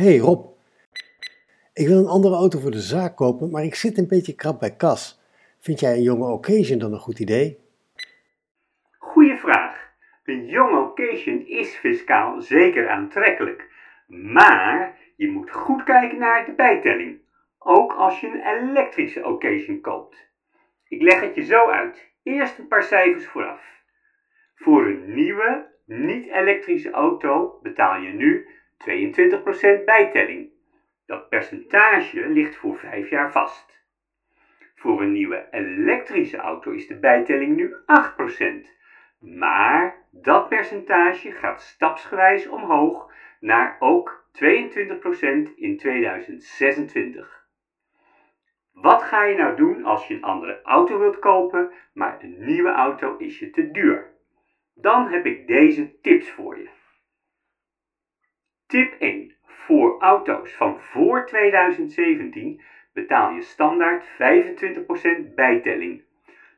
Hey Rob, ik wil een andere auto voor de zaak kopen, maar ik zit een beetje krap bij kas. Vind jij een jonge occasion dan een goed idee? Goeie vraag. Een jonge occasion is fiscaal zeker aantrekkelijk. Maar je moet goed kijken naar de bijtelling. Ook als je een elektrische occasion koopt. Ik leg het je zo uit. Eerst een paar cijfers vooraf. Voor een nieuwe, niet-elektrische auto betaal je nu 22% bijtelling. Dat percentage ligt voor 5 jaar vast. Voor een nieuwe elektrische auto is de bijtelling nu 8%. Maar dat percentage gaat stapsgewijs omhoog naar ook 22% in 2026. Wat ga je nou doen als je een andere auto wilt kopen, maar een nieuwe auto is je te duur? Dan heb ik deze tips voor je. Tip 1. Voor auto's van voor 2017 betaal je standaard 25% bijtelling.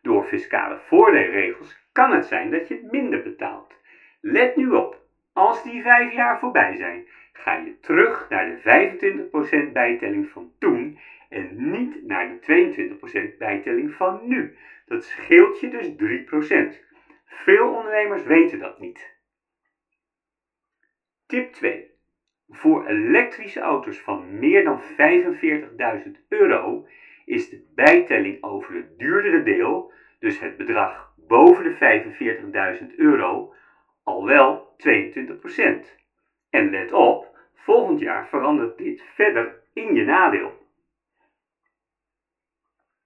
Door fiscale voordeelregels kan het zijn dat je minder betaalt. Let nu op, als die 5 jaar voorbij zijn, ga je terug naar de 25% bijtelling van toen en niet naar de 22% bijtelling van nu. Dat scheelt je dus 3%. Veel ondernemers weten dat niet. Tip 2. Voor elektrische auto's van meer dan 45.000 euro is de bijtelling over het duurdere deel, dus het bedrag boven de 45.000 euro, al wel 22%. En let op, volgend jaar verandert dit verder in je nadeel.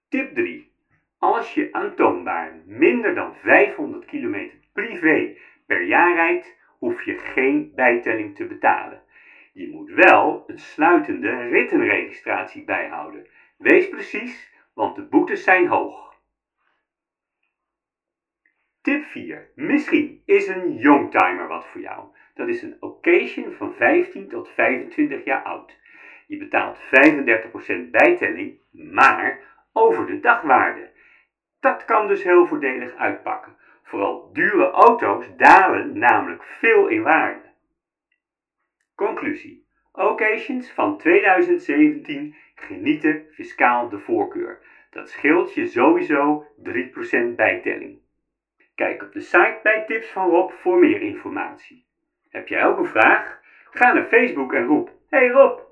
Tip 3. Als je aantoonbaar minder dan 500 km privé per jaar rijdt, hoef je geen bijtelling te betalen. Je moet wel een sluitende rittenregistratie bijhouden. Wees precies, want de boetes zijn hoog. Tip 4. Misschien is een youngtimer wat voor jou. Dat is een occasion van 15 tot 25 jaar oud. Je betaalt 35% bijtelling, maar over de dagwaarde. Dat kan dus heel voordelig uitpakken. Vooral dure auto's dalen namelijk veel in waarde. Conclusie. Occasions van 2017 genieten fiscaal de voorkeur. Dat scheelt je sowieso 3% bijtelling. Kijk op de site bij Tips van Rob voor meer informatie. Heb jij ook een vraag? Ga naar Facebook en roep: Hey Rob!